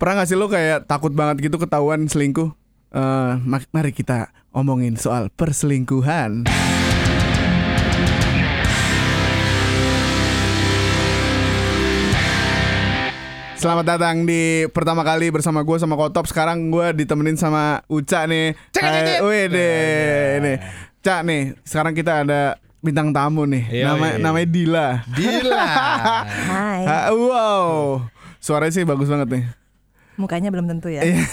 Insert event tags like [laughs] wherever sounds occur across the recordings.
Pernah gak sih lo kayak takut banget gitu ketahuan selingkuh? Eh, mak- mari kita omongin soal perselingkuhan. Selamat datang di pertama kali bersama gue sama Kotop. Sekarang gue ditemenin sama Uca nih. Cek, cek, Hai, cek. wih deh, nih. Cak nih, sekarang kita ada bintang tamu nih. Iya, Nama, iya. namanya Dila. Dila. [laughs] Hai. Ha, wow, suaranya sih bagus banget nih. Mukanya belum tentu ya. Iya.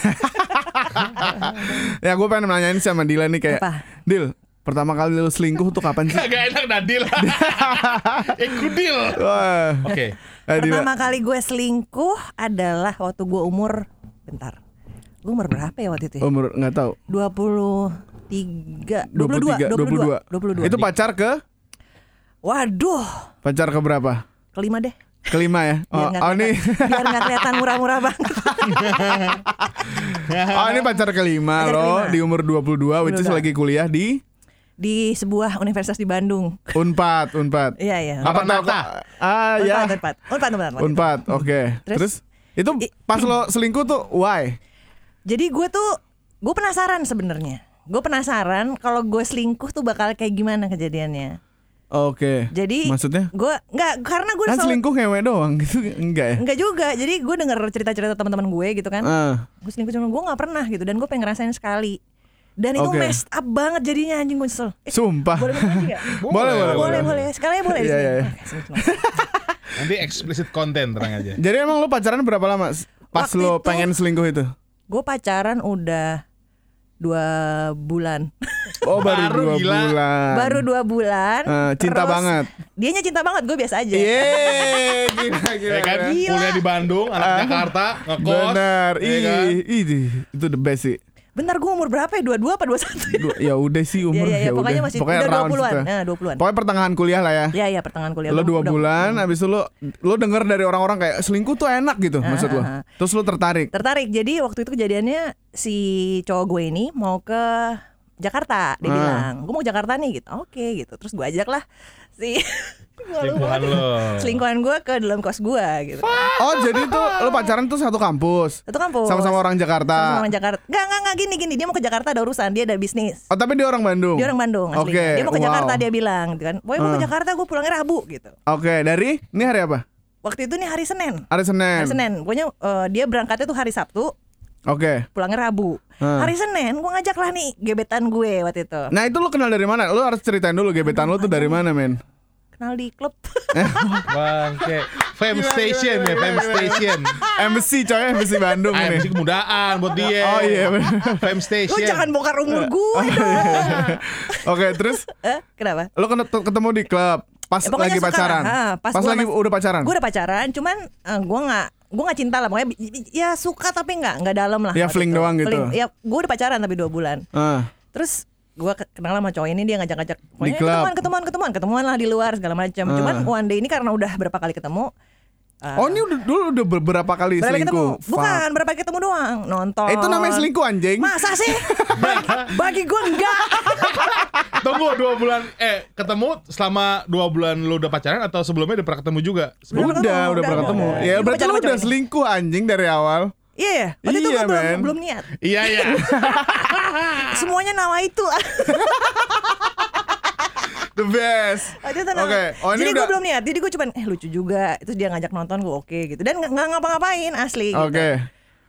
[laughs] ya gue pengen nanyain sama Dila nih kayak Apa? Dil pertama kali lu selingkuh tuh kapan sih? [laughs] Gak enak Nadil. [laughs] Ikudil. Wah, Oke. eh, Dila. Pertama kali gue selingkuh adalah waktu gue umur bentar. Gue umur berapa ya waktu itu? ya? umur nggak tahu. 23 22 23, 22 22. Itu pacar ke Waduh, pacar ke berapa? kelima deh. Kelima ya. Oh, Biar oh ini biar nggak kelihatan murah-murah banget. [laughs] oh ini pacar kelima Pacar loh kelima. di umur 22 which is 22. lagi kuliah di Di sebuah universitas di Bandung. Unpad, Unpad. Iya, iya. Apa? Maranatha. Ah ya. Unpad, Unpad. Unpad, Unpad, Unpad. Unpad. Oke. Terus? Terus itu pas lo selingkuh tuh why? Jadi gue tuh gue penasaran sebenarnya. Gue penasaran kalau gue selingkuh tuh bakal kayak gimana kejadiannya. Oke. Jadi maksudnya gue nggak karena gue kan selingkuh ngewe doang [laughs] gitu enggak ya? Enggak juga. Jadi gue denger cerita-cerita teman-teman gue gitu kan. Ah. Gue selingkuh cuma gue nggak pernah gitu dan gue pengen ngerasain sekali. Dan itu Oke. messed up banget jadinya anjing gue nyesel. Eh, Sumpah. boleh nggak? [laughs] Boleh, boleh, boleh, boleh. Sekalian boleh di Iya, sini. iya, iya. [laughs] Nanti explicit konten terang aja. Jadi emang lu pacaran berapa lama? Pas Waktu lo itu- pengen selingkuh itu? Gue pacaran udah dua bulan. Oh baru, Baru, dua gila. bulan. Baru dua bulan. Eh, cinta terus banget. Dianya cinta banget, gue biasa aja. Yeay, [laughs] gila, gila. Ya kan Gila. kuliah di Bandung, anak Ah. Jakarta, ngekos. Bener, ya kan? ih, ih, itu the best sih. Bentar gue umur berapa ya? Dua dua apa dua satu? Dua- ya udah sih umur Iya, iya, iya, ya pokoknya udah. masih Pokoknya udah round 20-an. situ. Nah, 20-an. Pokoknya pertengahan kuliah lah ya. Iya iya pertengahan kuliah. Lo Udah- dua udah- bulan, abis itu lo lo denger dari orang-orang kayak selingkuh tuh enak gitu, maksud lo. ah. Terus lo tertarik. tertarik jadi waktu itu kejadiannya si cowok gue ini mau ke Jakarta dia Ah. bilang. Gue mau Jakarta nih gitu. Oke gitu. Terus gue ajak lah si [laughs] Selingkuhan lo. selingkuhan gue ke dalam kos gue gitu. Oh jadi tuh lo pacaran tuh satu kampus, satu kampus. Sama-sama orang Jakarta. sama orang Jakarta. Nggak nggak nggak. Gini gini. Dia mau ke Jakarta ada urusan. Dia ada bisnis. Oh tapi dia orang Bandung. dia orang Bandung Oke, dia mau ke wow. Jakarta dia bilang gitu kan. Boy mau ke Ah. Jakarta gue pulangnya Rabu gitu. Oke, dari? Ini hari apa? waktu itu nih hari Senin. Hari Senin. hari Senin. Pokoknya eh, dia berangkatnya tuh hari Sabtu Oke. pulangnya Rabu Ah. hari Senin gue ngajak lah nih gebetan gue waktu itu Nah itu lo kenal dari mana? Lo harus ceritain dulu gebetan lo tuh dari mana men? kenal di klub Bangke. Fame Station ya, Fame Station. Embassy coy, Embassy Bandung Ah, ini. MC kemudahan buat dia. Oh iya. Fame Lu Station. jangan bongkar umur gue Oke, terus eh, Kenapa? lo ken- ketemu di klub pas Ya, lagi suka pacaran. Ha, pas pas gua lagi mas- udah pacaran. Gue udah pacaran Cuman uh, gue gak Gue gak cinta lah Pokoknya ya suka tapi gak Gak dalam lah Ya, fling itu. doang gitu. Fling. Ya gue udah pacaran tapi dua bulan Ah. Terus gue kenal sama cowok ini dia ngajak-ngajak pokoknya klub. ketemuan ketemuan ketemuan ketemuan lah di luar segala macam Ah. cuman one day ini karena udah berapa kali ketemu uh, Oh ini udah dulu udah beberapa kali berapa kali ketemu selingkuh. bukan Fuck. berapa kali ketemu doang nonton Itu namanya selingkuh anjing. masa sih [laughs] bagi, bagi gue enggak [laughs] Tunggu dua bulan eh ketemu selama dua bulan lu udah pacaran atau sebelumnya udah pernah ketemu juga? Udah Udah, ketemu, udah udah, pernah ketemu. Udah. Ya berarti sama udah selingkuh anjing dari awal. Iya, yeah, waktu itu Iya, gue belum, belum niat. Iya iya. [laughs] Semuanya nawa itu. The best. Nawa. Oke, oh ini Jadi udah gue belum niat. Jadi gue cuman eh lucu juga. Terus dia ngajak nonton gue oke gitu. Dan nggak ngapa-ngapain asli. gitu. Oke.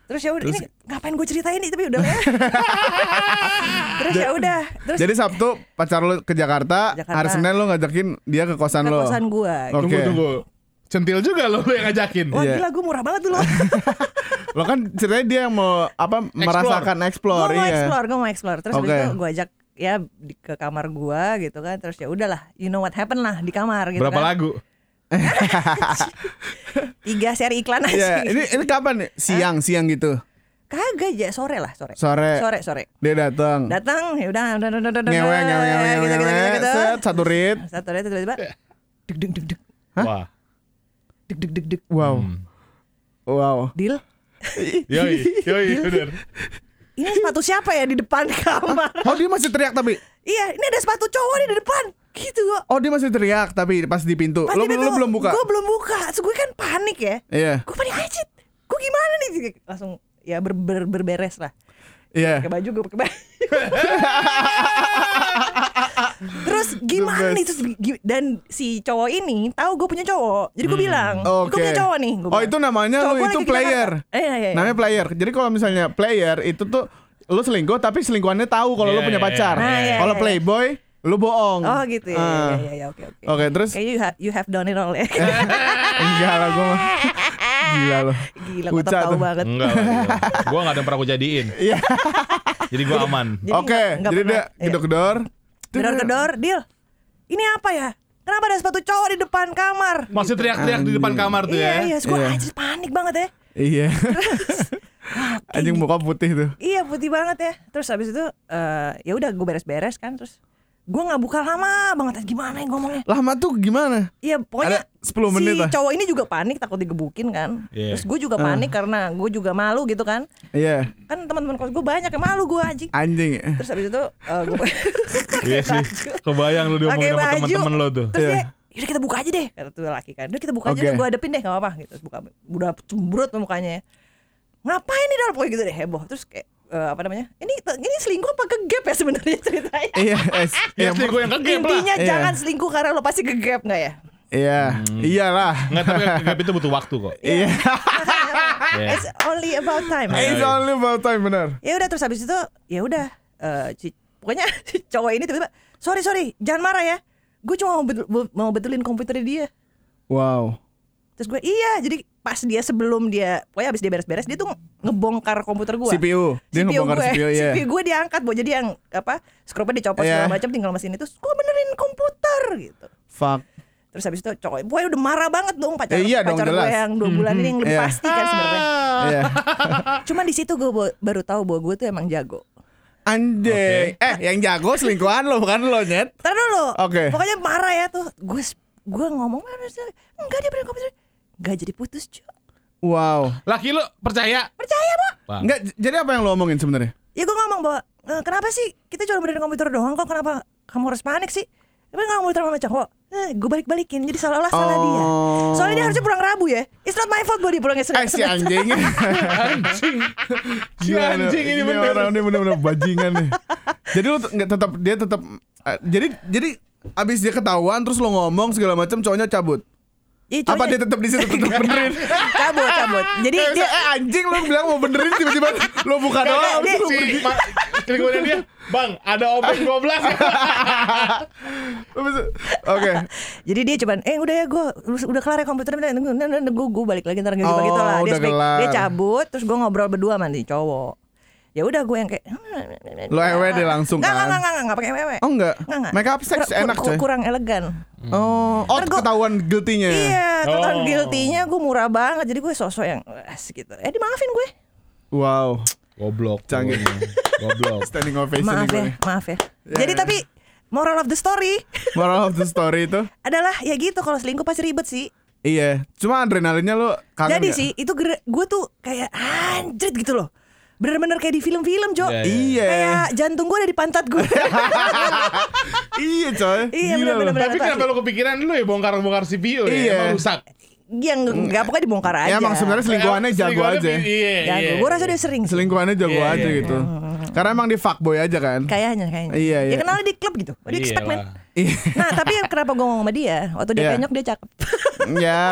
Terus ya udah ini ngapain gue ceritain ini tapi udah ya. [laughs] Terus ya udah. Terus Jadi Sabtu pacar lo ke Jakarta, Jakarta. hari Senin lo ngajakin dia ke kosan ke lo. kosan gue. Oke. Tunggu tunggu. Centil juga lo yang ngajakin. Wah Iya. gila gue murah banget dulu. [laughs] Lo kan ceritanya dia yang mau apa merasakan gue explore, mau iya. explore, gue mau explore. Terus itu gue ajak ya di, ke kamar gue gitu kan. Terus ya udahlah, you know what happened lah di kamar gitu Berapa kan. lagu? [laughs] Tiga seri iklan aja. Iya, ini ini kapan nih? Siang, siang gitu. Kagak aja sore lah sore. Sore. Sore sore. Dia datang. Datang ya udah udah udah udah udah, Ngewe, ngewe, ngewe, gitu, ngewe, gitu, ngewe, gitu, gitu. set, satu rit. Satu hari tiba-tiba deg deg deg deg Wah. deg deg deg deg Wow. Hmm. Wow. deal. [laughs] Yoi, yoi, bener. Ini sepatu siapa ya di depan [laughs] kamar? Oh dia masih teriak tapi. iya, ini ada sepatu cowok nih di depan. Gitu kok. Oh dia masih teriak tapi pas di pintu. Pas Lo, di pintu, lo belum buka. Gue belum buka. Terus gue kan panik ya. Iya. Gue panik anjir. gue gimana nih langsung ya ber, ber- berberes lah Iya. pakai baju gue pakai baju [laughs] [laughs] terus gimana nih terus dan si cowok ini tahu gue punya cowok jadi gue bilang Hmm. Oke. gue punya cowok nih gua Oh bilang. itu namanya Cowok lu itu player. Eh, iya, iya. Namanya player. Jadi kalau misalnya player itu tuh lu selingkuh tapi selingkuhannya tahu kalau lu Iya, punya iya, pacar. iya. Nah, iya, Kalau iya. playboy lu bohong. oh gitu ya Ah. ya, ya, ya, oke oke Oke, terus Kayaknya you have, you have done it all ya [laughs] enggak lah gua mah. Gila lo. Gila gue tahu tuh. banget Enggak. Gua [laughs] gak ada yang pernah gue jadiin Iya. Jadi gue aman Jadi Oke, nggak jadi pernah- dia iya. gedor-gedor. Gedor-gedor, deal. Ini apa ya? Kenapa ada sepatu cowok di depan kamar? Masih teriak-teriak di depan kamar tuh iya, ya iya, gue Iya. anjir panik banget ya. Iya. [laughs] Anjing muka putih tuh. Iya putih banget ya. Terus habis itu eh ya udah gue beres-beres kan terus gue nggak buka lama banget gimana ya ngomongnya. Lama tuh gimana? Iya pokoknya Ada 10 menit si lah. cowok ini juga panik takut digebukin kan. Iya. Terus gue juga Ah. panik karena gue juga malu gitu kan. Iya. Kan teman-teman kos gue banyak yang malu gue anjing. Anjing. Terus habis itu eh, gue [laughs] Iya sih Kebayang lu diomongin sama temen-temen lo tuh Terus Iya. dia, yaudah kita buka aja deh kata tuh laki kan. Udah kita buka aja Oke. deh, gue hadapin deh gak apa-apa gitu. Terus buka, udah cemberut mukanya. Ngapain nih dal pokoknya gitu deh heboh. Terus kayak eh, apa namanya? Ini ini selingkuh apa kegap ya sebenarnya [laughs] ceritanya? Iya, es. Ya Iya. selingkuh yang kegep lah Intinya Iya. jangan selingkuh karena lo pasti kegap nggak ya? Iya. Iyalah. Enggak tapi gap itu butuh waktu kok Iya. [laughs] [laughs] Iya. It's only about time. It's only about time benar. Ya udah terus habis itu ya udah eh, si- pokoknya [laughs] si cowok ini tiba-tiba sorry sorry jangan marah ya. Gue cuma mau, betul- mau betulin komputernya dia. Wow. Terus gue iya jadi pas dia sebelum dia pokoknya habis dia beres-beres dia tuh ngebongkar komputer gue. CPU. Dia ngebongkar gue. CPU, iya. CPU gue diangkat bu jadi yang apa skropnya dicopot Iya. segala macam tinggal mesin itu gue benerin komputer gitu. Fuck. Terus habis itu cowok gue udah marah banget dong pacar Eh, iya dong, pacar gue jelas. yang dua bulan ini yang lebih Iya. pasti kan sebenarnya. Iya. [laughs] Cuma di situ gue baru tahu bahwa gue tuh emang jago. Anjing. Eh, yang jago selingkuhan lo bukan lo, Nyet. Ntar dulu. Oke. Pokoknya marah ya tuh. Gue gue ngomong mana sih? Enggak dia benerin komputer. Enggak jadi putus cuy. Wow. Laki lu percaya Percaya pak? Enggak, jadi apa yang lo omongin sebenarnya? Ya gue ngomong bahwa "E, kenapa sih kita cuma benerin komputer doang kok kenapa kamu harus panik sih? Tapi nggak komputer sama cowok. Eh, gue balik-balikin jadi seolah-olah salah dia. Oh. Soalnya dia harusnya pulang Rabu ya. It's not my fault bahwa dia pulangnya Senin. Eh, si anjing. [laughs] Anjing Si anjing ini bener orang ini bener-bener bajingan nih. Jadi lu nggak tetap dia tetap eh, jadi jadi abis dia ketahuan terus lo ngomong segala macam cowoknya cabut. Ya, Apa cowoknya- dia tetap di situ tetap benerin? cabut cabut. Jadi Eh, dia eh, anjing lu bilang mau benerin tiba-tiba lo buka doang. dia- abis selingkuhannya dia Bang ada obeng 12 Abis itu- Oke. Jadi dia cuman eh udah ya gue udah kelar ya komputernya nunggu nunggu gue balik lagi ntar gitu Oh, gitu lah. Dia, udah speak- dia cabut terus gue ngobrol berdua sama nih cowok. Ya udah gue yang kayak Lo ewe deh langsung Nggak, kan? nggak, nggak, nggak, nggak pakai wewe. Oh enggak. Nggak, nggak. Make up sex enak coy. Kurang elegan. Oh, oh gua- ketahuan guilty-nya. Iya, ketahuan Oh. guilty-nya gue murah banget. Jadi gue sosok yang as gitu. Eh dimaafin gue. Wow. Goblok Canggih. Goblok [laughs] Standing ovation Maaf ya, maaf ya. Ya, Jadi ya. tapi moral of the story [laughs] Moral of the story itu adalah ya gitu kalau selingkuh pasti ribet sih. Iya, cuma adrenalinnya lo kangen Jadi nggak? sih itu gue tuh kayak anjrit gitu loh. Bener-bener kayak di film-film, Jo. Iya, Iya. Kayak jantung gue ada di pantat gue. [laughs] iya coy. Iya, lo. bener-bener. Tapi kenapa lu kepikiran lu ya bongkar-bongkar CPU ya Iya. Emang rusak yang enggak pokoknya dibongkar aja. Ya emang sebenarnya selingkuhannya jago Selingkuhannya aja. Iya Jago. iya Gue rasa dia sering. sih. Selingkuhannya jago Iya, aja iya, gitu. Karena emang dia fuckboy aja kan. Kayaknya, kayaknya. Iya, iya. Ya kenalnya di klub gitu. What do you expect, man? Iya. Nah, tapi yang kenapa gue ngomong sama dia, waktu dia Iya. penyok dia cakep. ya.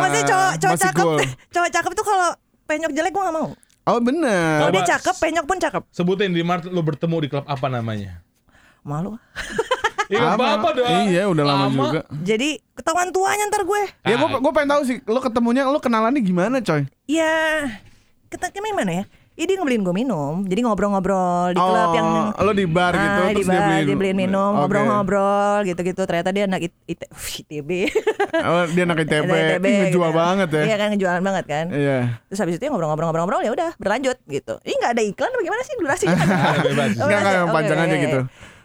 Maksudnya cowok cowok masih cakep, cool. cowok cakep tuh kalau penyok jelek gue gak mau. Oh bener. Kalau dia cakep, penyok pun cakep. Sebutin di Mart lu bertemu di klub apa namanya Malu. [laughs] Iya Lama. apa dah Iya udah lama, juga. Jadi ketahuan tuanya ntar gue. Ya gue gue pengen tahu sih lo ketemunya lo kenalannya gimana coy? Ya, kita gimana ya? Ya dia ngebeliin gue minum, jadi ngobrol-ngobrol di klub Oh, yang lo di bar gitu, Ah, di terus dia bar, beliin- dibeliin minum, ngobrol-ngobrol gitu-gitu. Ternyata dia anak it, it, ITB. Oh, dia anak ITB, Ih, [laughs] ngejual gitu. banget ya. Iya kan ngejualan banget kan. Iya. Terus habis itu ya ngobrol-ngobrol-ngobrol ya udah berlanjut gitu. Ini nggak ada iklan apa gimana sih durasinya? [laughs] Bebas. Oh, Nggak, nggak, durasi. yang Oke, panjang oke, aja gitu.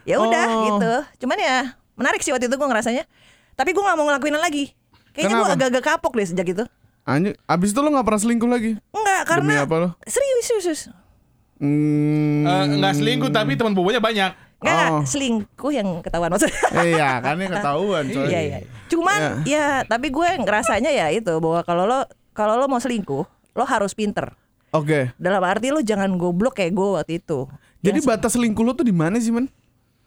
Ya udah Oh. gitu. Cuman ya menarik sih waktu itu gue ngerasanya. Tapi gue nggak mau ngelakuin lagi. Kayaknya gue agak-agak kapok deh sejak itu. Anjir, abis itu lo gak pernah selingkuh lagi? Enggak Demi karena apa lo? serius serius. serius. Hmm. Eh, Nggak selingkuh tapi teman bobonya banyak Enggak, Oh. selingkuh yang ketahuan maksudnya. [laughs] iya, kan ini ketahuan coy. Iya iya. Cuman ya tapi gue ngerasanya ya itu bahwa kalau lo kalau lo mau selingkuh lo harus pinter. Oke. Dalam arti lo jangan goblok kayak gue waktu itu. Jadi Yang- batas selingkuh lo tuh di mana sih, men?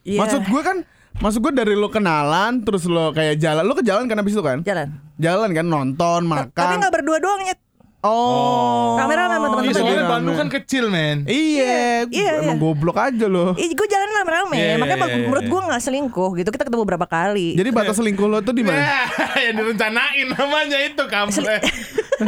Iya, Maksud gue kan Maksud gue dari lo kenalan Terus lo kayak jalan Lo ke jalan kan abis itu kan? jalan. Jalan kan nonton makan Tapi nggak berdua doang nyet. Oh Kamera sama Oh, iya, teman-teman. soalnya Iya, Bandung men. kan kecil men. Iya, Iya, emang iya. goblok aja lo. Ih, gue jalan rame-rame, Iya, iya, makanya iya, iya, menurut iya. gue nggak selingkuh gitu. Kita ketemu berapa kali. Jadi batas selingkuh lo tuh di mana? [laughs] yang direncanain namanya itu kampret.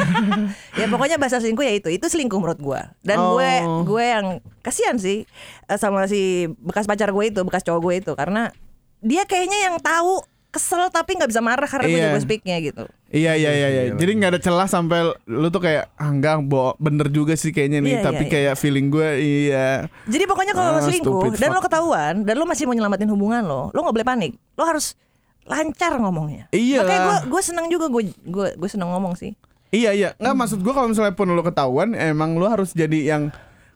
[laughs] ya pokoknya bahasa selingkuh ya itu, itu selingkuh menurut gue. Dan Oh. gue gue yang kasihan sih eh, sama si bekas pacar gue itu, bekas cowok gue itu, karena dia kayaknya yang tahu kesel tapi nggak bisa marah karena gue Iya. jago speaknya gitu. Iya iya iya iya. Jadi nggak ada celah sampai lu tuh kayak ah, enggak bo bener juga sih kayaknya nih. Iya, Tapi iya, kayak feeling gue iya. Jadi pokoknya kalau lo Ah, selingkuh stupid dan lo ketahuan dan lo masih mau nyelamatin hubungan lo, lo nggak boleh panik. Lo harus lancar ngomongnya. Iyalah. Makanya gue gue seneng juga gue gue gue seneng ngomong sih. Iya iya. Nggak maksud gue kalau misalnya pun lu ketahuan emang lu harus jadi yang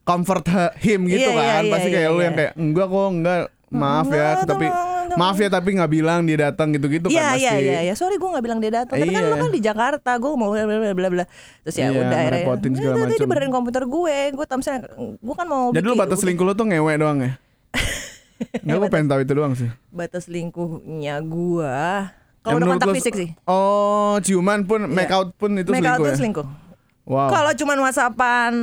comfort him gitu Iya, iya, kan. iya, Pasti iya, kayak lu iya. yang kayak enggak kok enggak maaf ya Enggak, tapi enggak, maaf ya tapi nggak bilang dia datang gitu-gitu Iya kan iya pasti. iya iya. Sorry gue nggak bilang dia datang. Tapi kan Iya. lo kan di Jakarta, gue mau bla bla bla bla. Terus ya Iya, udah akhirnya. ngerepotin segala "Eh, tadi macem." benerin komputer gue. Gue tamsen gue kan mau. Jadi lu batas selingkuh lu tuh ngewe doang ya? [laughs] Enggak gue pengen tahu itu doang sih. Batas selingkuhnya gue. Kalau Ya, udah kontak fisik sih. Oh, ciuman pun, make out pun itu Make out selingkuh ya? selingkuh. Wow. Kalau cuman whatsappan,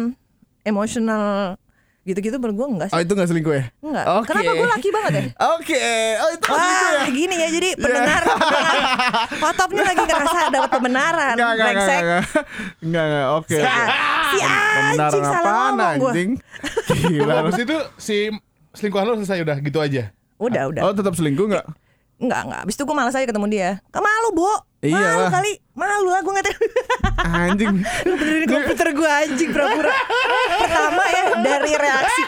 emosional gitu-gitu menurut gue enggak sih. Oh itu gak selingkuh ya? Enggak. Oke. Kenapa gue laki banget ya? Oke, oh itu selingkuh ya? Wah, gini ya. Jadi pendengar, pendengar [laughs] Hotopnya lagi ngerasa dapat pembenaran. Enggak, enggak, enggak, enggak, enggak, enggak, oke. Si, anjing salah ngomong gue. Gila. [laughs] Habis itu si selingkuhan lo selesai udah gitu aja. Udah, udah. Oh tetap selingkuh gak? Enggak, enggak. Abis itu gue malas aja ketemu dia. Malu, Bo. Malu Iyalah. kali. Malu lah gue nggak. Anjing. [laughs] Lu benerin komputer gue anjing pura-pura. Dari reaksi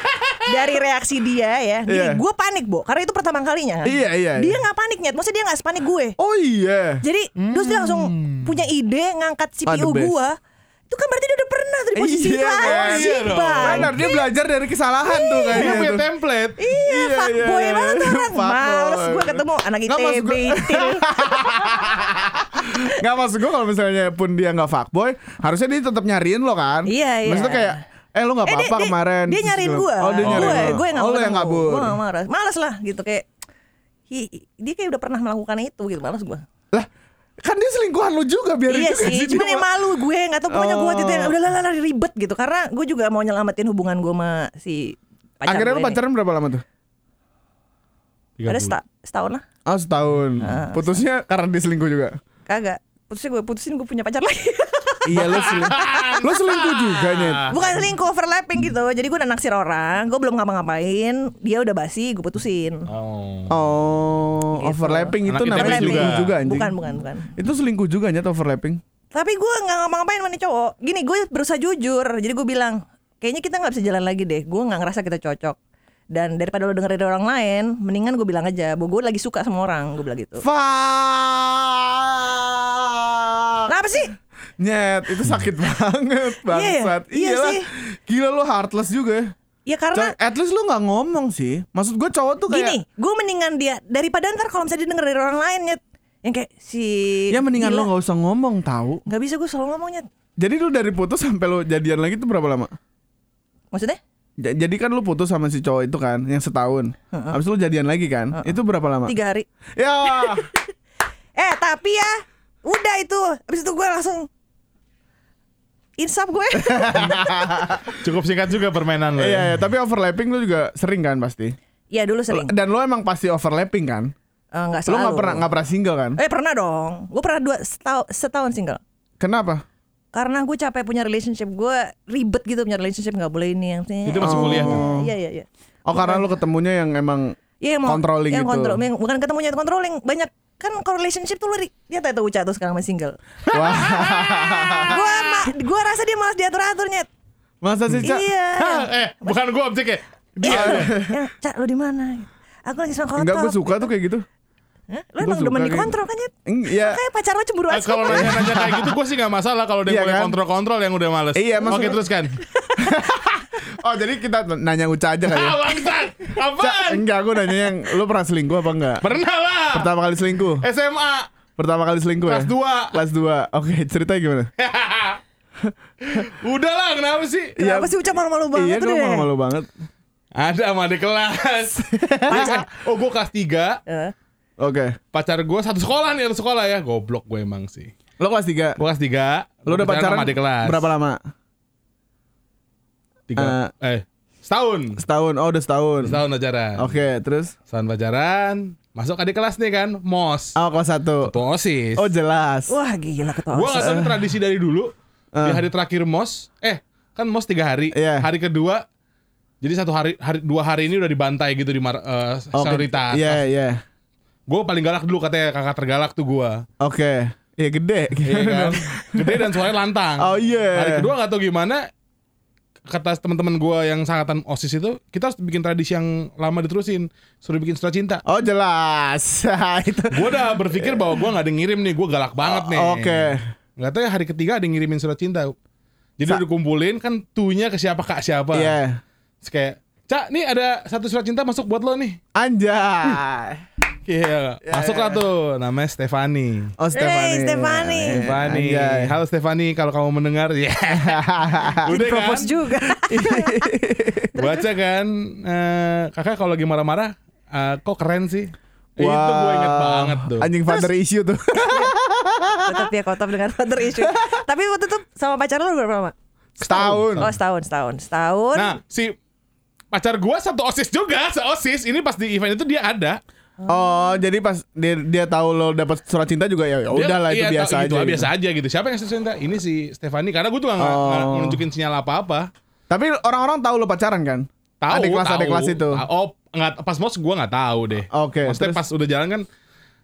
dari reaksi dia ya. Gini, Iya. gue panik, Bo. Karena itu pertama kalinya kan. Iya, iya, Dia iya. nggak panik nyet. Maksudnya dia nggak sepanik gue. Oh iya. Jadi terus dia langsung punya ide ngangkat CPU gue. Itu kan berarti dia udah pernah dari posisi Iya, itu iya, iya. Benar, dia belajar dari kesalahan tuh Dia kayaknya punya tuh. template. Iya, Iya, fuckboy iya, banget tuh iya. orang. Males gue ketemu anak ITB. Gak maksud gue [laughs] kalau misalnya pun dia gak fuckboy Harusnya dia tetap nyariin lo kan Iya, iya. Maksudnya kayak Eh lo gak Eh, apa-apa dia- dia- kemarin Dia nyariin gue. Oh dia nyariin gue, gue yang Oh lo yang kabur Gue gak marah. Males lah gitu kayak hi- dia kayak udah pernah melakukan itu gitu males gue. Lah kan dia selingkuhan lo juga biarin Iya juga sih, cuman yang malu gue nggak tahu pokoknya gue waktu itu yang Oh. udah lah, lah, ribet gitu karena gue juga mau nyelamatin hubungan gue sama si pacar Akhirnya gue ini. pacaran berapa lama tuh? Tiga Ada bulan. seta- setahun lah, Oh setahun Ah, Putusnya karena dia selingkuh juga kagak. Putusin gue putusin gue punya pacar lagi. [laughs] Iya lo selingkuh [laughs] Lo selingkuh juga Nyet Bukan selingkuh overlapping gitu. Jadi gue udah naksir orang, gue belum ngapa-ngapain, dia udah basi, gue putusin. Oh. Oh Gitu. overlapping itu Anak namanya selingkuh juga. juga anjing Bukan, bukan, bukan. Itu selingkuh juga Nyet overlapping Tapi gue nggak ngapa-ngapain sama nih cowok. Gini, gue berusaha jujur. Jadi gue bilang, kayaknya kita nggak bisa jalan lagi deh. Gue nggak ngerasa kita cocok. Dan daripada lo denger dari orang lain, mendingan gue bilang aja, bahwa gue lagi suka sama orang. Gue bilang gitu. Fuck Kenapa sih? Nyet itu sakit [laughs] banget bangsat iya Iyalah. sih. Gila lo heartless juga Ya karena Coy, At least lo gak ngomong sih Maksud gue cowok tuh kayak gini, gue mendingan dia daripada ntar kalau misalnya dia denger dari orang lain ya, yang kayak si Ya mendingan gila. lo gak usah ngomong tahu. Nggak bisa gue selalu ngomongnya. Jadi lu dari putus sampai lo jadian lagi tuh berapa lama? Maksudnya? Ja- Jadi kan lu putus sama si cowok itu kan Yang setahun Habis itu lu jadian lagi kan Itu berapa lama? Tiga hari. Ya [laughs] Eh tapi ya, udah itu. Habis itu gue langsung insap gue. [laughs] Cukup singkat juga permainan lo. Iya ya. iya Tapi overlapping lu juga sering kan pasti ya dulu sering. Dan lo emang pasti overlapping kan Eh, Nggak Lu selalu. gak pernah, gak pernah single kan Eh pernah dong. Gue pernah dua setahun, setahun single. Kenapa? Karena gue capek punya relationship. Gue ribet gitu punya relationship. nggak boleh ini yang Itu masih kuliah tuh. Iya iya iya. Oh karena lu ketemunya yang emang Iya yang mau Controlling yang gitu. kontrol, yang- bukan ketemunya controlling banyak kan kalau relationship tuh lu dia tahu tuh Uca tuh sekarang masih single. Wah [laughs] gua ma- gua rasa dia malas diatur atur nyet. Masa sih Cak? Iya. [laughs] Eh, bukan gua objeknya. Dia. yang Cak lu di mana? Aku lagi sama kontol. Enggak gue suka tuh kayak gitu Hah? Gua emang demen dikontrol kan? Eng, Iya Kayak pacar lo cemburu Eh, aja. kalau nanya-nanya [laughs] kayak gitu gue sih gak masalah kalau dia Iya mulai kan? kontrol-kontrol yang udah males. Iya, Oke teruskan. [laughs] Oh jadi kita nanya Uca aja kali ya [laughs] Ah, bangsat. Apaan? enggak gue nanya yang Lu pernah selingkuh apa enggak? Pernah lah. Pertama kali selingkuh SMA. Pertama kali selingkuh Kelas ya? 2. Kelas 2 Oke ceritanya gimana? Udah lah, kenapa sih? Iya. Kenapa sih Uca malu-malu banget Iya, gue deh? malu-malu banget. Ada sama adik kelas. Dia kan- oh, gue kelas 3 Eh, Oke. Pacar gue satu sekolah nih, satu sekolah ya. Goblok gue emang sih. Lo kelas 3. Gue kelas 3 Lo udah pacaran sama adik kelas berapa lama? Tiga, eh, setahun Setahun. Oh, udah setahun. Setahun pacaran Oke, terus? Setahun pacaran Masuk adik kelas nih kan Mos Oh, kelas 1. Ketua OSIS Oh, jelas. Wah gila ketua Gue gak tau ini tradisi dari dulu Di Eh. hari terakhir Mos Eh kan Mos tiga hari Iya. Hari kedua Jadi satu hari, hari Dua hari ini udah dibantai gitu Di mar, eh, Oke. senioritas Iya, iya. Gue paling galak dulu katanya Kakak tergalak tuh gue Oke. Iya gede. Iya kan [laughs] Gede dan suaranya lantang Oh, iya. Hari kedua gak tau gimana Kata teman-teman gue yang sangatan OSIS itu Kita harus bikin tradisi yang lama diterusin Suruh bikin surat cinta Oh, jelas. [laughs] Itu. Gue udah berpikir bahwa gue gak ada ngirim nih Gue galak banget nih Oke. Gak tau ya hari ketiga ada ngirimin surat cinta Jadi Sa- udah dikumpulin kan tunya ke siapa kak siapa Iya. Terus kayak Cak nih ada satu surat cinta masuk buat lo nih Anjay. [laughs] Iya. Masuklah tuh Namanya Stefani. Oh, Stefani. Hey, Stefani. Stefani. Anjay. Halo Stefani Kalau kamu mendengar Ya. [laughs] Udah kan? Propose juga. [laughs] Baca kan eh, Kakak kalau lagi marah-marah eh, Kok keren sih? Itu gue inget banget tuh. Anjing father issue tuh. [laughs] Tetap ya kotop dengan father issue. Tapi waktu itu sama pacar lu berapa lama? Setahun. Oh setahun setahun. Setahun. Nah si Pacar gue satu OSIS juga Se-OSIS. Ini pas di event itu dia ada Oh, jadi pas dia dia tahu lo dapat surat cinta juga ya ya Dia- udahlah itu iya, biasa tau- aja. gitu, gitu. biasa aja gitu. Siapa yang cinta? Ini si Stefani karena gue tuh gak, Oh. nggak menunjukin sinyal apa-apa. Tapi orang-orang tahu lo pacaran kan? Tahu, Adik kelas tahu. adik kelas itu. Oh, nggak pas mos gue nggak tahu deh. Oke, Maksudnya terus? pas udah jalan kan.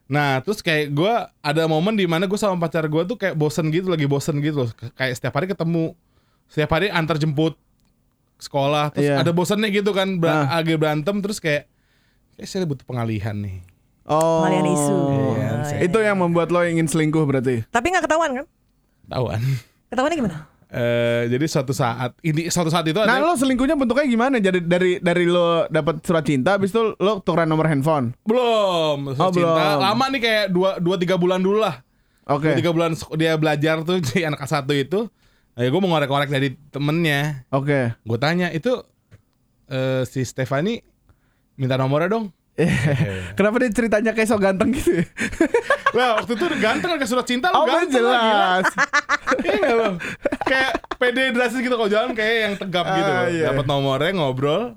Nah, terus kayak gue ada momen di mana gue sama pacar gue tuh kayak bosen gitu, lagi bosen gitu loh. Kayak setiap hari ketemu, setiap hari antar jemput sekolah, terus Iya. ada bosennya gitu kan, ber- Ah. agak berantem, terus kayak, kayak saya butuh pengalihan nih. Oh. Pengalian isu. Iya, Oh, saya- iya. Itu yang membuat lo ingin selingkuh berarti. Tapi gak ketahuan kan? Tahuan. Ketahuannya gimana? Eh, jadi suatu saat ini suatu saat itu Nah, ada lo selingkuhnya bentuknya gimana? Jadi dari dari lo dapat surat cinta habis itu lo tukeran nomor handphone. belum Oh, cinta belum. lama nih kayak dua dua tiga bulan dulu lah Oke. dua tiga bulan sek- dia belajar tuh [laughs] jadi anak satu itu ya gue mau ngorek-ngorek dari temennya Oke. gue tanya itu eh, si Stefani minta nomornya dong [laughs] Kenapa dia ceritanya kayak so ganteng gitu? [laughs] Lah waktu itu ganteng kayak surat cinta Oh, lu kan ganteng jelas. [laughs] Iya lo? Kayak pede drastis gitu kalau jalan kayak yang tegap gitu Ah, loh. iya. Dapat nomornya ngobrol.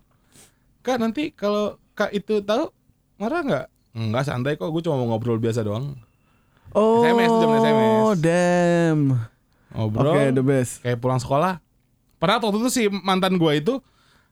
Kak nanti kalau Kak itu tahu marah nggak? Enggak santai kok, gue cuma mau ngobrol biasa doang. Oh, SMS, SMS. damn. Ngobrol. Oke, the best. Kayak pulang sekolah. Padahal waktu itu si mantan gue itu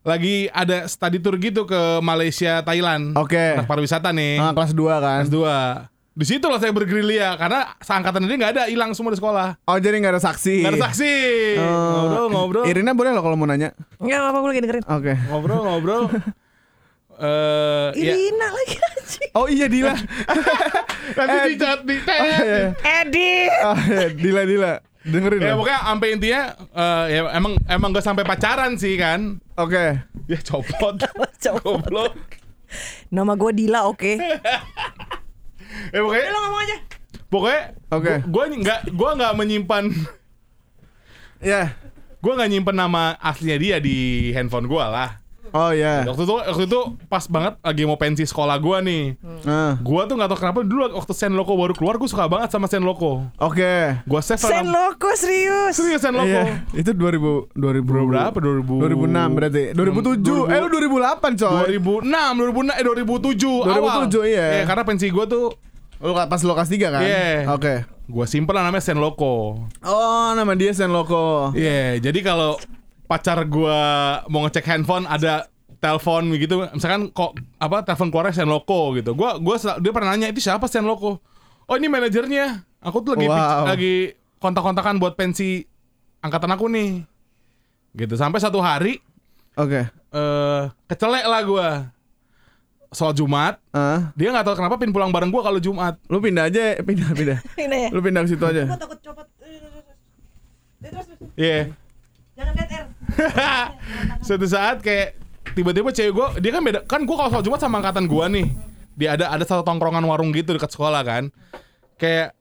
lagi ada study tour gitu ke Malaysia, Thailand. Oke. Anak pariwisata nih. Ah, kelas 2 kan. Kelas 2. Di situ loh saya bergerilya karena seangkatan dia nggak ada, hilang semua di sekolah. Oh, jadi nggak ada saksi. Nggak ada saksi. Oh. Ngobrol, ngobrol. Irina boleh lo kalau mau nanya. Enggak apa-apa gue lagi dengerin Oke. ngobrol ngobrol [laughs] eh ya Irina lagi anjing Oh iya Dila. [laughs] nanti di chat di Oh, iya. Edi Oh, iya. Dila Dila. Dengerin ya ya. pokoknya sampai intinya eh, ya emang emang gak sampai pacaran sih kan Oke. ya copot [laughs] Copot. goblok Nama gue Dila oke [laughs] ya pokoknya Lo ngomong aja pokoknya Oke. gue nggak gue nggak menyimpan Ya. gue nggak nyimpen nama aslinya dia di handphone gue lah Oh iya. waktu itu waktu itu pas banget lagi mau pensi sekolah gue nih Ah. gue tuh nggak tahu kenapa dulu waktu Sen Loco baru keluar gue suka banget sama Sen Loco Oke. gue save Sen Loco serius serius Sen Loco Iya, itu 2000 2000 berapa 2000 2006 berarti. 2007. Eh lu 2008 coy. 2006, 2006, eh 2007 awal. 2007, iya. karena pensi gue tuh Lu pas kelas 3 kan? Iya. Oke. gue simpen lah namanya Sen Loco. Oh, nama dia Sen Loco. Iya, jadi kalau pacar gue mau ngecek handphone ada telepon gitu, misalkan kok apa telepon keluar Sen Loco gitu. Gua gua dia pernah nanya itu siapa Sen Loco? Oh ini manajernya. Aku tuh lagi Wow. lagi kontak-kontakan buat pensi angkatan aku nih. Gitu sampai satu hari Oke. eh kecelek lah gue soal Jumat Ah, dia nggak tahu kenapa pin pulang bareng gue kalau Jumat lu pindah aja, pindah pindah. [laughs] Ini ya Lu pindah ke situ aja. Gue takut copot Terus terus Iya air [laughs] suatu saat kayak tiba-tiba cewek gue dia kan beda kan gue kalau soal Jumat sama angkatan gue nih. Dia ada ada satu tongkrongan warung gitu dekat sekolah kan. Kayak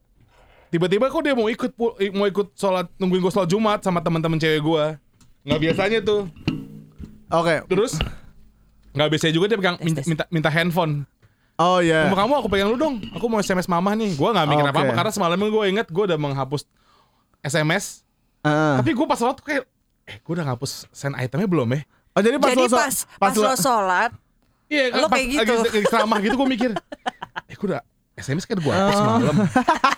tiba-tiba kok dia mau ikut mau ikut sholat nungguin gue sholat Jumat sama teman-teman cewek gue nggak biasanya tuh. Oke. terus nggak biasanya juga dia pegang minta, minta, minta handphone. Oh iya. Sama kamu aku pegang lu dong. Aku mau SMS mama nih. Gue nggak mikir apa-apa karena semalamnya gue inget gue udah menghapus SMS Heeh. tapi gue pas sholat kayak eh gue udah ngapus send itemnya belum ya Oh jadi pas Jadi lo so- pas pas lo sholat, Iya, Lo pas kayak gitu. lagi, lagi ceramah gitu gue mikir, [laughs] eh gue udah SMS kan gue hapus Oh. semalam.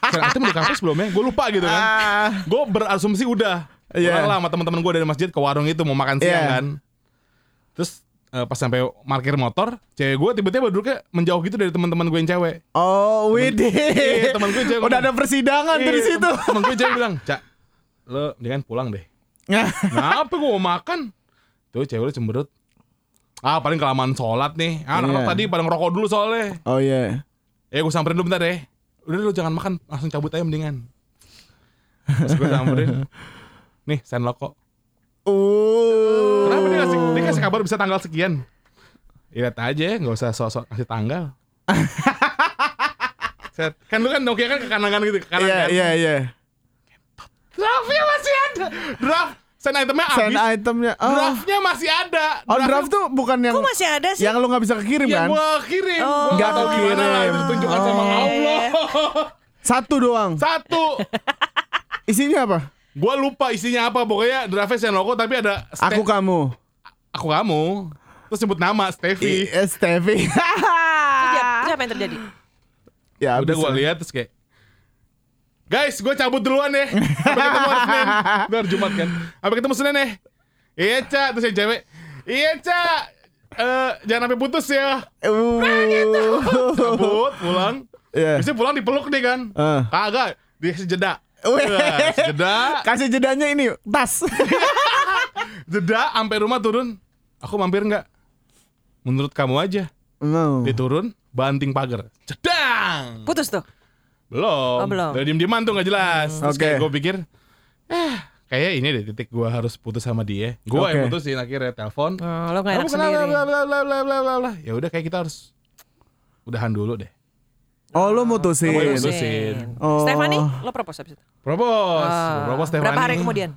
Sekarang itu udah hapus belum ya? Gue lupa gitu kan. Ah. Gue berasumsi udah. Iya. Pulang lah sama teman-teman gue dari masjid ke warung itu mau makan siang Iya. kan. Terus eh, pas sampai parkir motor, cewek gue tiba-tiba duduknya menjauh gitu dari teman-teman gue yang cewek. Oh, Widih. Iya, temen gue cewek Udah ngomong. ada persidangan dari Iya, situ. tem- Temen gue cewek bilang, Cak, lo mendingan pulang deh. [laughs] Kenapa gue mau makan? Tuh cewek lu cemberut. Ah paling kelamaan sholat nih. Ah, anak-anak Iya. tadi pada ngerokok dulu soalnya. oh iya. Eh gue samperin dulu bentar deh Udah lu jangan makan Langsung cabut aja mendingan Terus gue samperin [laughs] Nih send loko Uh. Kenapa dia kasih, dia kasih kabar bisa tanggal sekian Lihat aja Gak usah sok-sok kasih tanggal [laughs] Set. Kan lu kan Nokia kan ke kanan kan gitu ke kanan Iya kan iya iya. Draftnya masih ada Draft Send itemnya Send habis itemnya. Oh. Draftnya masih ada Oh draft tuh bukan yang kok masih ada sih? yang lu nggak bisa kekirim Yang kan? gue kirim Oh. Gua Nggak tahu gimana lah. Itu ditunjukkan sama Oh. Allah Satu doang. Satu [laughs] Isinya apa? Gua lupa isinya apa pokoknya draftnya Send loko tapi ada ste- Aku kamu. aku kamu terus sebut nama Steffi Iya, Steffi. Apa yang terjadi? ya, udah gua lah. lihat terus kayak guys gue cabut duluan deh sampai ketemu hari Senin. [laughs] Itu hari Jumat kan. Sampai ketemu Senin deh iya ca. Terus yang cewek. Iya ca. Eh, jangan sampai putus ya. Uh. cabut pulang. Iya. Biasanya pulang dipeluk nih kan. Eh. kagak dikasih jeda. Weh. Wah, kasih jeda. [laughs] Kasih jedanya ini tas. [laughs] jeda sampai rumah turun. Aku mampir nggak? Menurut kamu aja. No. dia turun banting pagar. Cedang! Putus tuh. Belum Oh, belum. Udah diem dieman tuh nggak jelas terus Oke. kayak gue pikir eh kayak ini deh titik gue harus putus sama dia gue yang Oke. putusin akhirnya telepon Oh, lo gak enak sendiri. bla bla bla bla bla bla bla ya udah kayak kita harus udahan dulu deh Oh lu mutusin. Gue Putusin. mutusin. Oh. Stephanie, lo propose habis itu? propose Ah. propose Berapa Stephanie. hari kemudian?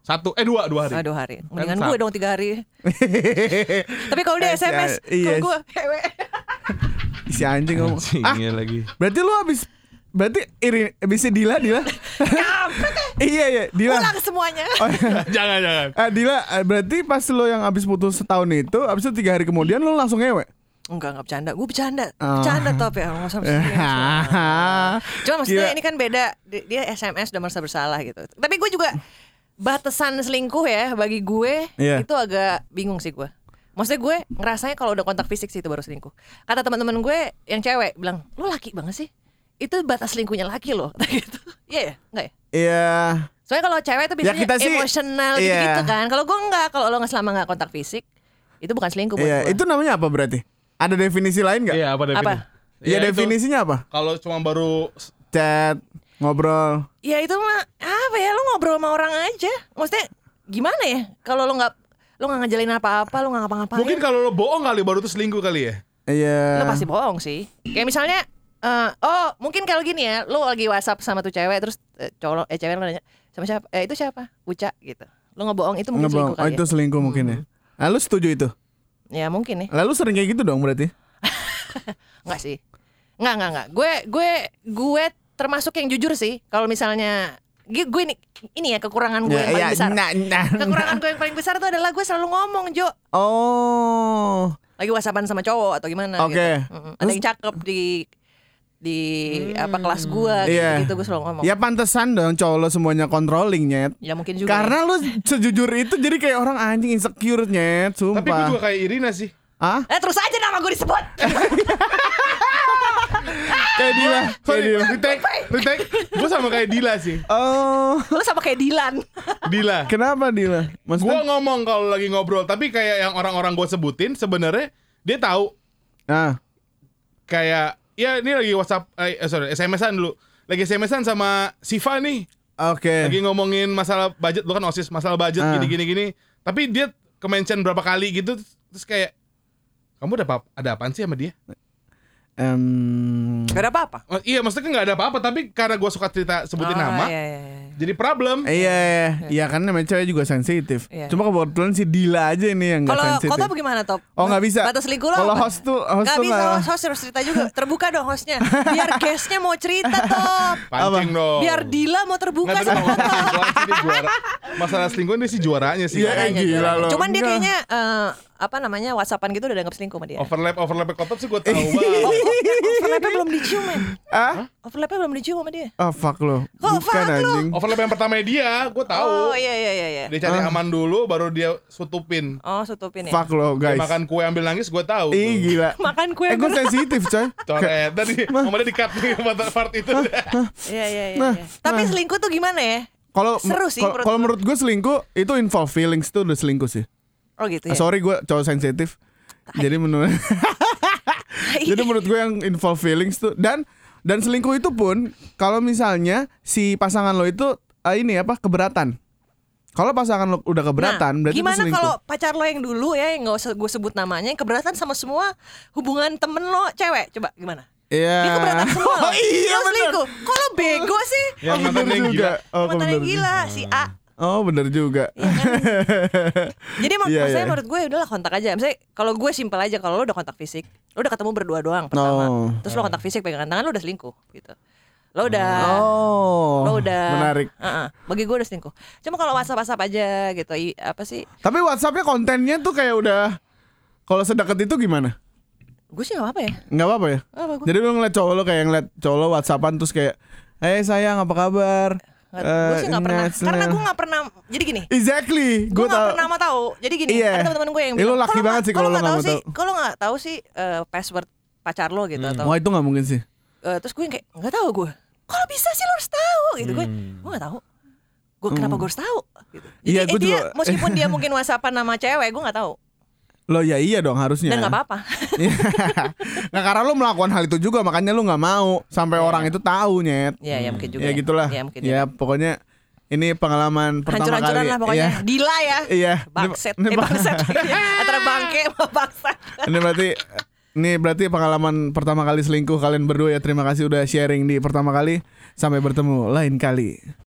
satu eh dua dua hari Ah, dua hari. Mendingan Kan gue sab- dong tiga hari. [laughs] Tapi kalau dia Eh, si- SMS, iya. kalau gue hewe. Si anjing ngomong. Anjing, Ah, iya lagi berarti lu habis berarti iri bisa Dila Dila. [laughs] iya iya Dila. Ulang semuanya. [laughs] Oh, iya. jangan jangan Ah, Dila, eh, berarti pas lo yang habis putus setahun itu, habis itu tiga hari kemudian lo langsung ngewe? Enggak, enggak bercanda. Gue bercanda. Oh. Bercanda top ya. Nggak usah. [laughs] Cuma maksudnya Gila. ini kan beda. Di- Dia SMS udah merasa bersalah gitu. Tapi gue juga batasan selingkuh ya bagi gue Iya. itu agak bingung sih gue. Maksudnya gue ngerasanya kalau udah kontak fisik sih itu baru selingkuh. Kata teman-teman gue yang cewek bilang, "Lu laki banget sih." Itu batas selingkuhnya laki loh. [laughs] gitu. Iya ya? Enggak ya? Iya. Soalnya kalau cewek tuh biasanya kita sih- emosional iya. gitu kan. Kalau gue enggak, kalau lo nggak selama nggak kontak fisik, itu bukan selingkuh buat Iya, gue. itu namanya apa berarti? Ada definisi lain nggak? iya apa definisi Apa? Iya, Ya, itu. definisinya apa? kalau cuma baru Chat, ngobrol. Ya itu mah apa ya lo ngobrol sama orang aja. Maksudnya gimana ya? Kalau lo nggak lo nggak ngejalin apa-apa, lo nggak ngapa-ngapain. mungkin kalau lo bohong kali baru tuh selingkuh kali ya Iya. lo pasti bohong sih. Kayak misalnya eh, oh mungkin kalau gini ya, lo lagi WhatsApp sama tuh cewek terus eh, cowok eh cewek lo nanya sama siapa? Eh itu siapa? Uca gitu. Lo ngebohong itu mungkin Ngebohong. selingkuh Oh, kali itu ya. selingkuh mungkin ya. Lalu setuju itu? Ya mungkin nih. Lalu sering kayak gitu dong berarti? [laughs] Enggak sih. Enggak, enggak, enggak. Gue gue gue termasuk yang jujur sih. Kalau misalnya gue, gue ini ini ya kekurangan gue yang paling Ya, besar. nah, nah. Kekurangan gue yang paling besar itu adalah gue selalu ngomong, Jo. Oh. Lagi whatsappan sama cowok atau gimana Oke. gitu. Mm-mm. Ada yang cakep di di apa kelas gue gitu, Iya. gitu gue selalu ngomong. Ya pantesan dong cowok lo semuanya controlling nyet. Ya mungkin juga. Karena lu sejujur itu jadi kayak orang anjing insecure nyet, sumpah. tapi gue juga kayak Irina sih Ah? Eh terus aja nama gue disebut. Kayak Dila. Kayak Sorry, Dila. retake, retake. Gue sama kayak Dila sih. Oh. Lu sama kayak Dilan. Dila. Kenapa Dila? Gue Maksudnya? ngomong kalau lagi ngobrol, tapi kayak yang orang-orang gue sebutin sebenarnya dia tahu Nah. kayak ya ini lagi WhatsApp, eh, eh, sorry SMS-an dulu. Lagi SMS-an sama Siva nih. Oke. Lagi ngomongin masalah budget, lu kan osis masalah budget Ah. gini gini gini. Tapi dia ke-mention berapa kali gitu, terus kayak kamu ada apa ada apaan sih sama dia? Em, Gak ada apa-apa. Oh, iya maksudnya kan nggak ada apa-apa tapi karena gue suka cerita sebutin Oh, nama iya, iya, iya. jadi problem. Iya, iya, iya kan namanya cewek juga sensitif. Iya. Cuma kebetulan si Dila aja ini yang nggak Kalau sensitif. kau tahu bagaimana top? Oh, nggak bisa. Batas selingkuh lo Kalau host tuh- host Nggak tuh bisa host, host harus cerita juga. Terbuka dong hostnya. [laughs] Biar guestnya mau cerita top. Pancing dong. Biar Dila mau terbuka Nggak, sama kalau kau. masalah selingkuh ini sih juaranya sih. Iya, Juaranya, gila juaranya. lo. Cuman dia kayaknya eh, apa namanya WhatsAppan gitu udah dianggap selingkuh sama dia. Overlap overlap kotor sih gue tahu Oh, [laughs] banget. overlapnya belum dicium men. Ah? Overlapnya belum dicium sama dia. Oh fuck lo. Kok Bukan fuck lo? anjing. Overlap yang pertama dia, gue tahu. Oh iya iya iya iya. Dia cari aman dulu, baru dia sutupin. Oh sutupin ya. Fuck lo Dia guys. makan kue ambil nangis, gue tahu. Ih gila. [laughs] Makan kue Eh gue sensitif coy. [laughs] Coret tadi, ngomongnya di cut nih part- part itu. Iya iya iya. Nah, iya. Tapi selingkuh tuh gimana ya? Kalau Seru sih kalau- menurut kalau gua. menurut gue selingkuh itu involve feelings tuh udah selingkuh sih. Oh gitu Ah, ya. Sorry gue cowok sensitif. [laughs] [laughs] Jadi menurut Jadi menurut gue yang involve feelings tuh dan dan selingkuh itu pun kalau misalnya si pasangan lo itu ah, ini apa keberatan. Kalau pasangan lo udah keberatan nah, berarti itu gimana kalau pacar lo yang dulu ya yang nggak usah gue sebut namanya yang keberatan sama semua hubungan temen lo cewek coba gimana Iya. dia keberatan semua [laughs] Oh iya lo selingkuh kok lo bego sih Yang Oh, mantan bener yang juga. gila. Oh, mantan yang bener gila si A Oh bener juga. Iya kan? [laughs] Jadi mak Iya, maksudnya iya. menurut gue udahlah kontak aja. Misalnya kalau gue simpel aja kalau lo udah kontak fisik, lo udah ketemu berdua doang pertama. Oh. Terus lo kontak fisik pegangan tangan lo udah selingkuh gitu. Lo udah Oh. lo udah Menarik. Heeh. bagi gue udah selingkuh. Cuma kalau WhatsApp WhatsApp aja gitu. i- apa sih? Tapi WhatsAppnya kontennya tuh kayak udah kalau sedekat itu gimana? Gue sih gak apa ya. Nggak apa-apa ya? Nggak apa gue. Jadi lu ngeliat cowok lo kayak ngeliat cowok lo WhatsAppan terus kayak Eh sayang apa kabar? Gue sih gak Eh, pernah. Karena senang." gue gak pernah. Jadi gini. Exactly Gue gak tau pernah mau tahu. Jadi gini, Iya. ada teman-teman gue yang Eh, lu bilang. laki "Kalau banget sih kalau nggak nggak tahu sih, tahu." kalau nggak tahu sih eh, password pacar lo gitu atau Wah itu gak mungkin sih Eh, terus gue yang kayak nggak tahu gue kalau bisa sih lo harus tahu gitu gue gue nggak tahu gue kenapa gue harus tahu gitu. jadi Iya, eh, gue dia juga- meskipun dia mungkin whatsappan nama cewek gue nggak tahu Lo ya iya dong harusnya. Dan nggak apa-apa. [laughs] Nah karena lu melakukan hal itu juga Makanya lu gak mau Sampai orang itu tahu nyet. Ya ya mungkin juga Ya gitulah. Ya mungkin Ya juga. pokoknya Ini pengalaman pertama hancur-hancuran kali lah pokoknya. Iya. Dila ya. Iya. bangset Ini- eh bangset [laughs] antara bangke sama bangsat. Ini berarti ini berarti pengalaman pertama kali selingkuh kalian berdua ya. Terima kasih udah sharing di pertama kali. Sampai bertemu lain kali.